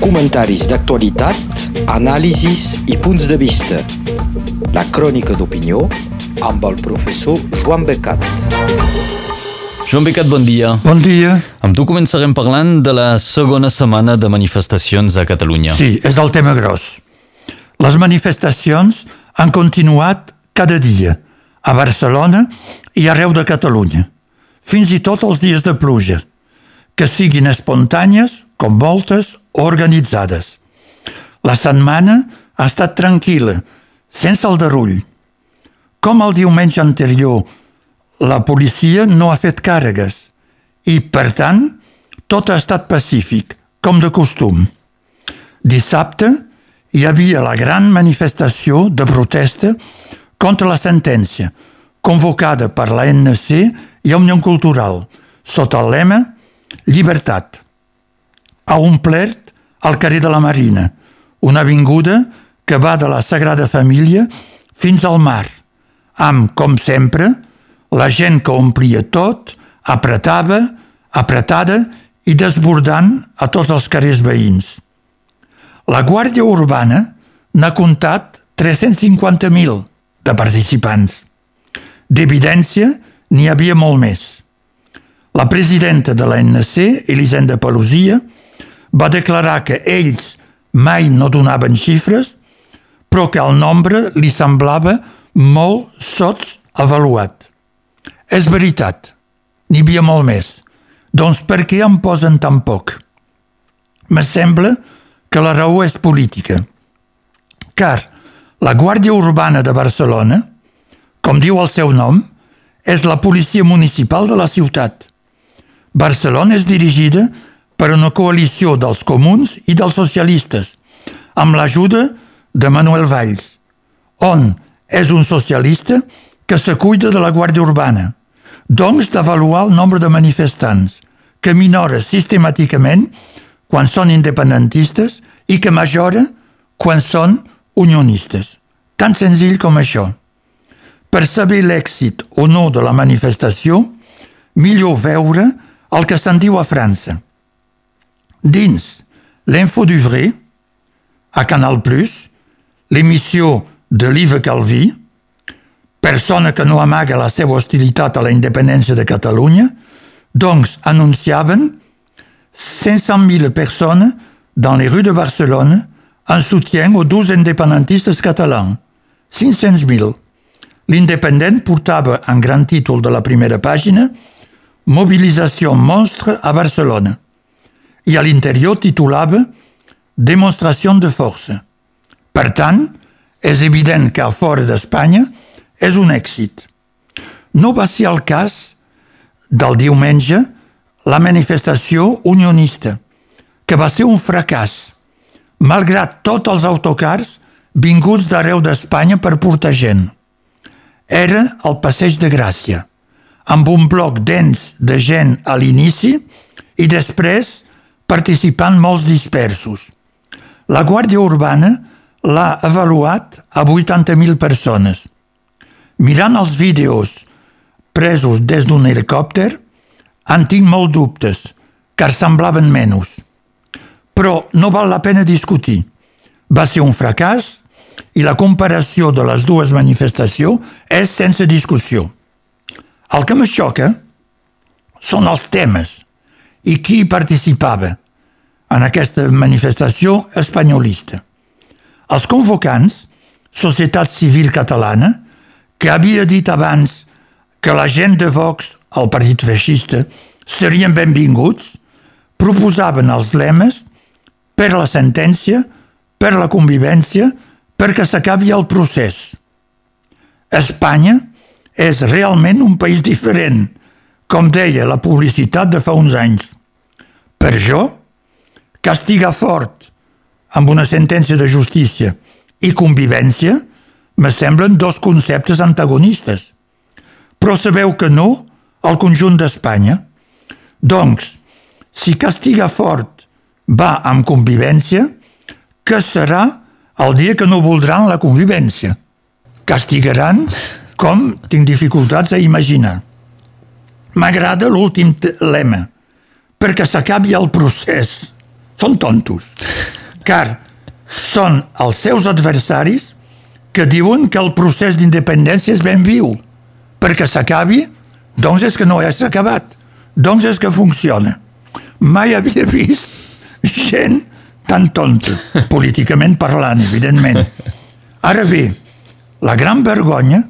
Comentaris d'actualitat, anàlisis i punts de vista. La crònica d'opinió amb el professor Joan Becat. Joan Becat, bon dia. Bon dia. Amb tu començarem parlant de la segona setmana de manifestacions a Catalunya. Sí, és el tema gros. Les manifestacions han continuat cada dia a Barcelona i arreu de Catalunya, fins i tot els dies de pluja, que siguin espontànies, com voltes organitzades. La setmana ha estat tranquil·la, sense el derull. Com el diumenge anterior, la policia no ha fet càrregues i, per tant, tot ha estat pacífic, com de costum. Dissabte hi havia la gran manifestació de protesta contra la sentència, convocada per la NC i Unió Cultural, sota el lema Llibertat. Ha omplert el carrer de la Marina, una avinguda que va de la Sagrada Família fins al mar, amb, com sempre, la gent que omplia tot, apretava, apretada i desbordant a tots els carrers veïns. La Guàrdia Urbana n'ha comptat 350.000 de participants. D'evidència, n'hi havia molt més. La presidenta de l'ANC, Elisenda Pelosia, va declarar que ells mai no donaven xifres, però que el nombre li semblava molt sots avaluat. És veritat, n'hi havia molt més. Doncs per què en posen tan poc? Me sembla que la raó és política. Car la Guàrdia Urbana de Barcelona, com diu el seu nom, és la policia municipal de la ciutat. Barcelona és dirigida per una coalició dels comuns i dels socialistes, amb l'ajuda de Manuel Valls, on és un socialista que se cuida de la Guàrdia Urbana, doncs d'avaluar el nombre de manifestants, que minora sistemàticament quan són independentistes i que majora quan són unionistes. Tan senzill com això. Per saber l'èxit o no de la manifestació, millor veure el que se'n diu a França. Dins l'Info du Vrai, a Canal+, l'emissió de l'Yves Calvi, persona que no amaga la seva hostilitat a la independència de Catalunya, doncs anunciaven 500.000 persones dans les rues de Barcelone en soutien aux 12 independentistes catalans. 500.000. L'Independent portava en gran títol de la primera pàgina Mobilització monstre a Barcelona i a l'interior titulava Demostració de força. Per tant, és evident que a fora d'Espanya és un èxit. No va ser el cas del diumenge la manifestació unionista, que va ser un fracàs, malgrat tots els autocars vinguts d'arreu d'Espanya per portar gent. Era el Passeig de Gràcia, amb un bloc dens de gent a l'inici i després participant molts dispersos. La Guàrdia Urbana l'ha avaluat a 80.000 persones. Mirant els vídeos presos des d'un helicòpter, en tinc molt dubtes, car semblaven menys. Però no val la pena discutir. Va ser un fracàs i la comparació de les dues manifestacions és sense discussió. El que me xoca són els temes i qui hi participava en aquesta manifestació espanyolista. Els convocants, Societat Civil Catalana, que havia dit abans que la gent de Vox, el partit feixista, serien benvinguts, proposaven els lemes per la sentència, per la convivència, perquè s'acabi el procés. Espanya és realment un país diferent, com deia la publicitat de fa uns anys. Per jo, castigar fort amb una sentència de justícia i convivència me semblen dos conceptes antagonistes. Però sabeu que no al conjunt d'Espanya. Doncs, si castigar fort va amb convivència, què serà el dia que no voldran la convivència? Castigaran com tinc dificultats a imaginar. M'agrada l'últim lema, perquè s'acabi el procés. són tontos, car són els seus adversaris que diuen que el procés d'independència és ben viu, perquè s'acabi, doncs és que no és acabat, doncs és que funciona. Mai havia vist gent tan tonta, políticament parlant, evidentment. Ara bé, la gran vergonya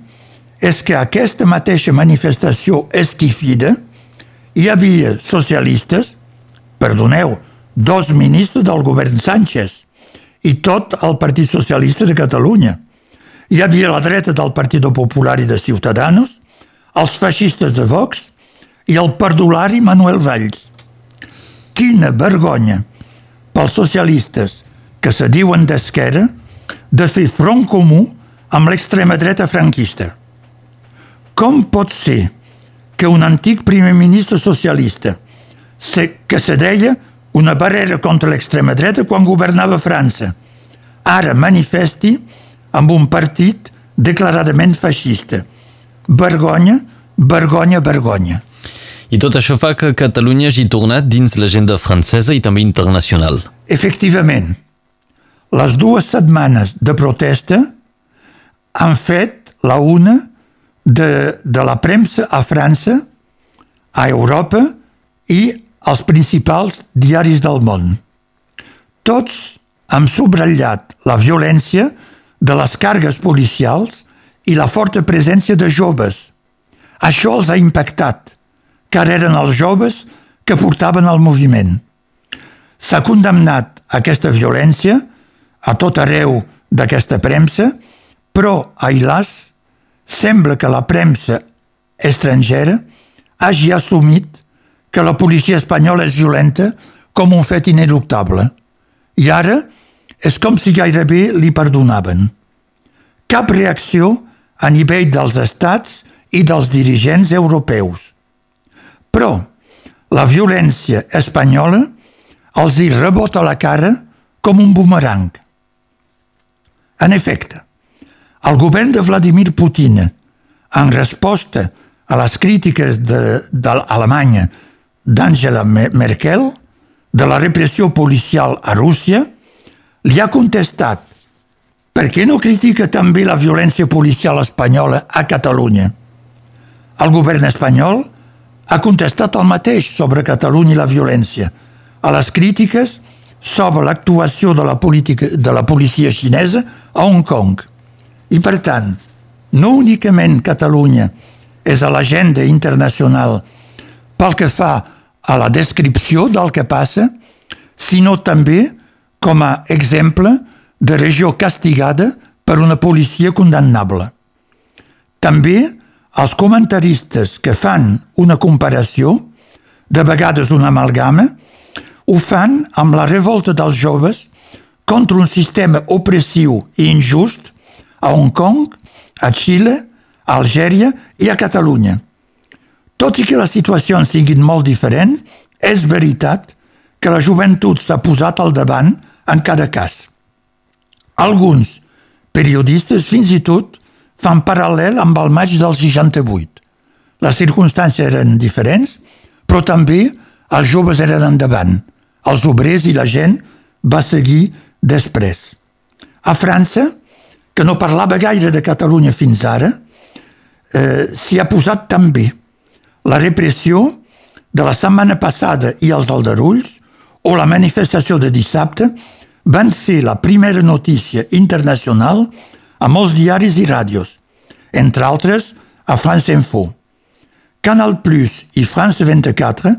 és que aquesta mateixa manifestació esquifida hi havia socialistes, perdoneu, dos ministres del govern Sánchez i tot el Partit Socialista de Catalunya. Hi havia la dreta del Partit Popular i de Ciutadanos, els feixistes de Vox i el perdulari Manuel Valls. Quina vergonya pels socialistes que se diuen d'esquerra de fer front comú amb l'extrema dreta franquista. Com pot ser que un antic primer ministre socialista que se deia una barrera contra l'extrema dreta quan governava França ara manifesti amb un partit declaradament feixista. Vergonya, vergonya, vergonya. I tot això fa que Catalunya hagi tornat dins l'agenda francesa i també internacional. Efectivament, les dues setmanes de protesta han fet la una de, de la premsa a França, a Europa i als principals diaris del món. Tots han subratllat la violència de les cargues policials i la forta presència de joves. Això els ha impactat, car eren els joves que portaven el moviment. S'ha condemnat aquesta violència a tot arreu d'aquesta premsa, però, a sembla que la premsa estrangera hagi assumit que la policia espanyola és violenta com un fet ineluctable. I ara és com si gairebé li perdonaven. Cap reacció a nivell dels estats i dels dirigents europeus. Però la violència espanyola els hi rebota la cara com un bumerang. En efecte, el govern de Vladimir Putin, en resposta a les crítiques d'Alemanya de, d'Angela Merkel, de la repressió policial a Rússia, li ha contestat per què no critica també la violència policial espanyola a Catalunya? El govern espanyol ha contestat el mateix sobre Catalunya i la violència, a les crítiques sobre l'actuació de, la de la policia xinesa a Hong Kong. I per tant, no únicament Catalunya és a l'agenda internacional pel que fa a la descripció del que passa, sinó també com a exemple de regió castigada per una policia condemnable. També els comentaristes que fan una comparació, de vegades una amalgama, ho fan amb la revolta dels joves contra un sistema opressiu i injust a Hong Kong, a Xile, a Algèria i a Catalunya. Tot i que les situacions siguin molt diferents, és veritat que la joventut s'ha posat al davant en cada cas. Alguns periodistes fins i tot fan paral·lel amb el maig del 68. Les circumstàncies eren diferents, però també els joves eren endavant. Els obrers i la gent va seguir després. A França, que no parlava gaire de Catalunya fins ara, eh, s'hi ha posat també la repressió de la setmana passada i els aldarulls o la manifestació de dissabte van ser la primera notícia internacional a molts diaris i ràdios, entre altres a France Info. Canal Plus i France 24,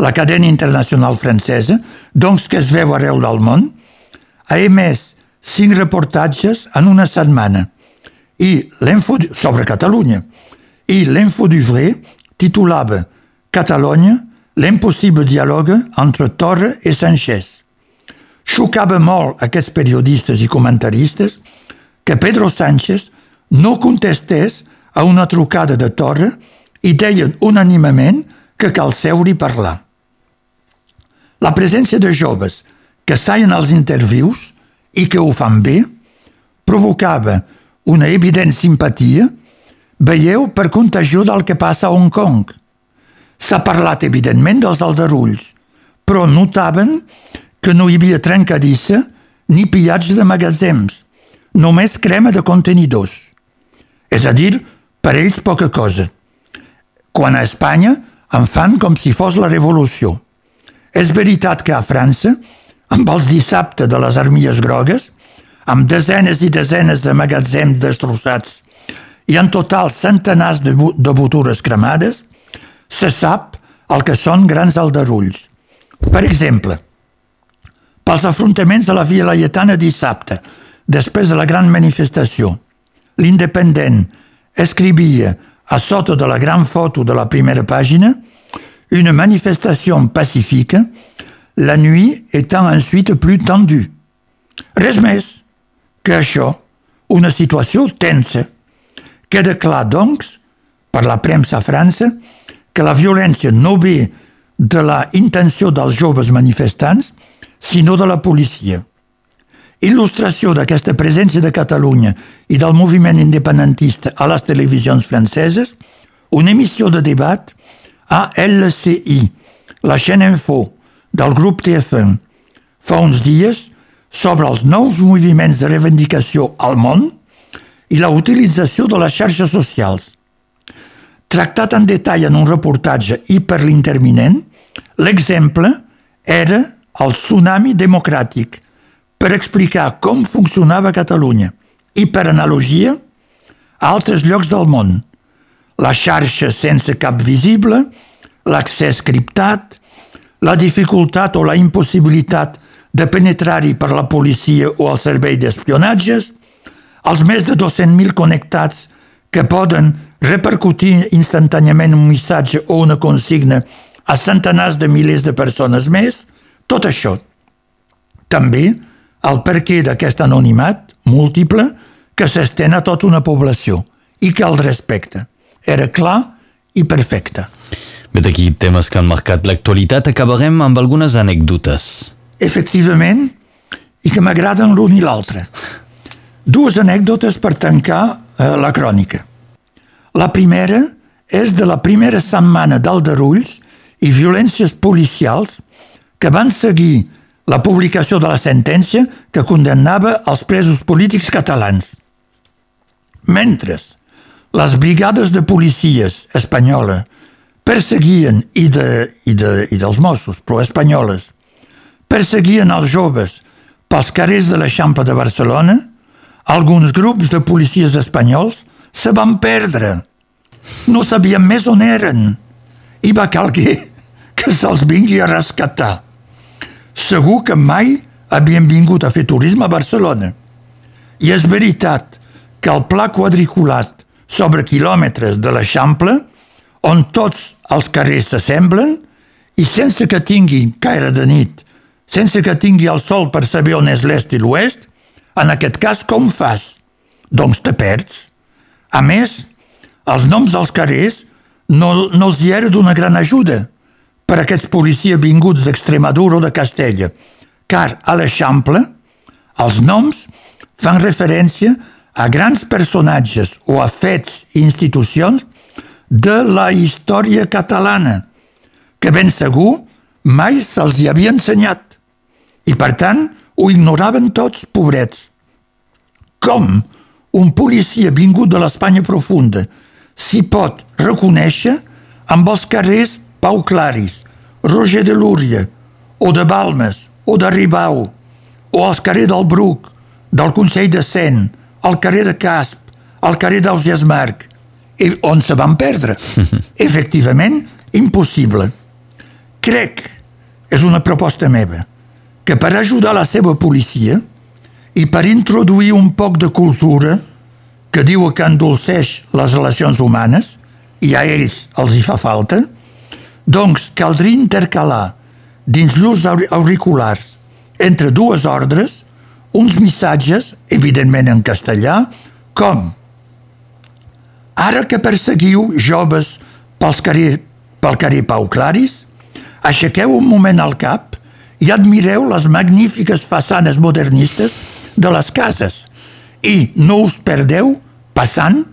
la cadena internacional francesa, doncs que es veu arreu del món, ha emès cinc reportatges en una setmana i sobre Catalunya i l'info du vrai titulava Catalunya, l'impossible diàleg entre Torra i Sánchez. Xocava molt aquests periodistes i comentaristes que Pedro Sánchez no contestés a una trucada de Torra i deien unànimament que cal seure i parlar. La presència de joves que saien als intervius i que ho fan bé provocava una evident simpatia, veieu, per contagió del que passa a Hong Kong. S'ha parlat, evidentment, dels aldarulls, però notaven que no hi havia trencadissa ni pillatge de magatzems, només crema de contenidors. És a dir, per ells poca cosa. Quan a Espanya en fan com si fos la revolució. És veritat que a França, amb els dissabtes de les armilles grogues, amb desenes i desenes de magatzems destrossats i en total centenars de, de botures cremades, se sap el que són grans aldarulls. Per exemple, pels afrontaments de la Via Laietana dissabte, després de la gran manifestació, l'Independent escrivia a sota de la gran foto de la primera pàgina une manifestation pacifique, la nuit étant ensuite plus tendue. Res més que això, una situació tensa. Queda clar, doncs, per la premsa a França, que la violència no ve de la intenció dels joves manifestants, sinó de la policia. Il·lustració d'aquesta presència de Catalunya i del moviment independentista a les televisions franceses, una emissió de debat a LCI, la chaîne info del grup TF1, fa uns dies sobre els nous moviments de reivindicació al món i la utilització de les xarxes socials. Tractat en detall en un reportatge hiperlinterminent, l'exemple era el tsunami democràtic per explicar com funcionava Catalunya i, per analogia, a altres llocs del món. La xarxa sense cap visible, l'accés criptat, la dificultat o la impossibilitat de penetrar-hi per la policia o el servei d'espionatges, els més de 200.000 connectats que poden repercutir instantàniament un missatge o una consigna a centenars de milers de persones més, tot això. També el perquè d'aquest anonimat múltiple que s'estén a tota una població i que el respecta. Era clar i perfecte. Bé, d'aquí temes que han marcat l'actualitat, acabarem amb algunes anècdotes. Efectivament, i que m'agraden l'un i l'altre. Dues anècdotes per tancar eh, la crònica. La primera és de la primera setmana d'aldarulls i violències policials que van seguir la publicació de la sentència que condemnava els presos polítics catalans. Mentre les brigades de policies espanyola perseguien, i, de, i, de, i dels Mossos, però espanyoles, perseguien els joves pels carrers de l'Eixample de Barcelona, alguns grups de policies espanyols se van perdre. No sabien més on eren. I va calguer que se'ls vingui a rescatar segur que mai havien vingut a fer turisme a Barcelona. I és veritat que el pla quadriculat sobre quilòmetres de l'Eixample, on tots els carrers s'assemblen, i sense que tingui caire de nit, sense que tingui el sol per saber on és l'est i l'oest, en aquest cas com fas? Doncs te perds. A més, els noms dels carrers no, no els hi era d'una gran ajuda, per aquests policies vinguts d'Extremadura o de Castella, car a l'Eixample els noms fan referència a grans personatges o a fets i institucions de la història catalana, que ben segur mai se'ls hi havia ensenyat. I per tant ho ignoraven tots, pobrets. Com un policia vingut de l'Espanya profunda s'hi pot reconèixer amb els carrers Pau Claris, Roger de Lúria, o de Balmes, o de Ribau, o als carrer del Bruc, del Consell de Cent, al carrer de Casp, al carrer d'Ausias Marc, on se van perdre. Efectivament, impossible. Crec, és una proposta meva, que per ajudar la seva policia i per introduir un poc de cultura que diu que endolceix les relacions humanes, i a ells els hi fa falta, doncs caldria intercalar dins llurs auriculars entre dues ordres uns missatges, evidentment en castellà, com Ara que perseguiu joves pels carrer, pel carrer Pau Claris, aixequeu un moment al cap i admireu les magnífiques façanes modernistes de les cases i no us perdeu passant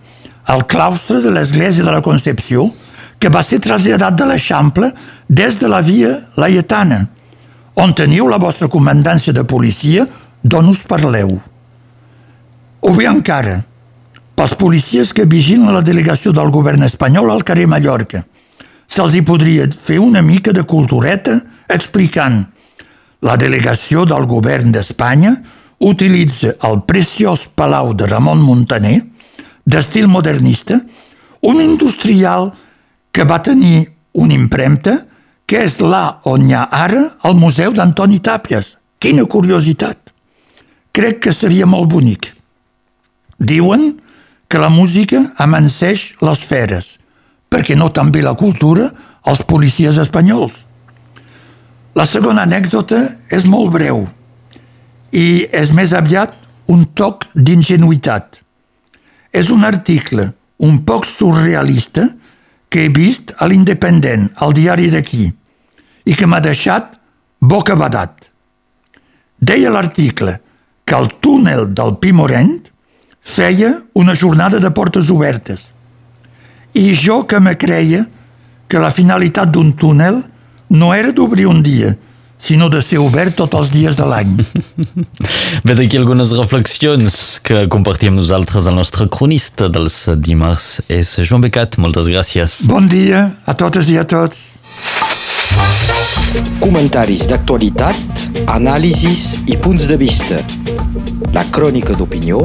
al claustre de l'església de la Concepció que va ser traslladat de l'Eixample des de la via Laietana, on teniu la vostra comandància de policia d'on us parleu. O bé encara, pels policies que vigilen la delegació del govern espanyol al carrer Mallorca. Se'ls hi podria fer una mica de cultureta explicant la delegació del govern d'Espanya utilitza el preciós palau de Ramon Montaner, d'estil modernista, un industrial que va tenir una impremta que és là on hi ha ara el Museu d'Antoni Tàpies. Quina curiositat! Crec que seria molt bonic. Diuen que la música amanseix les feres, perquè no també la cultura als policies espanyols. La segona anècdota és molt breu i és més aviat un toc d'ingenuïtat. És un article un poc surrealista que he vist a l'Independent, al diari d'aquí, i que m'ha deixat bocabadat. Deia l'article que el túnel del Pi Morent feia una jornada de portes obertes. I jo que me creia que la finalitat d'un túnel no era d'obrir un dia, sinó de ser obert tots els dies de l'any. Bé, d'aquí algunes reflexions que compartim nosaltres. El nostre cronista dels dimarts és Joan Becat. Moltes gràcies. Bon dia a totes i a tots. Comentaris d'actualitat, anàlisis i punts de vista. La crònica d'opinió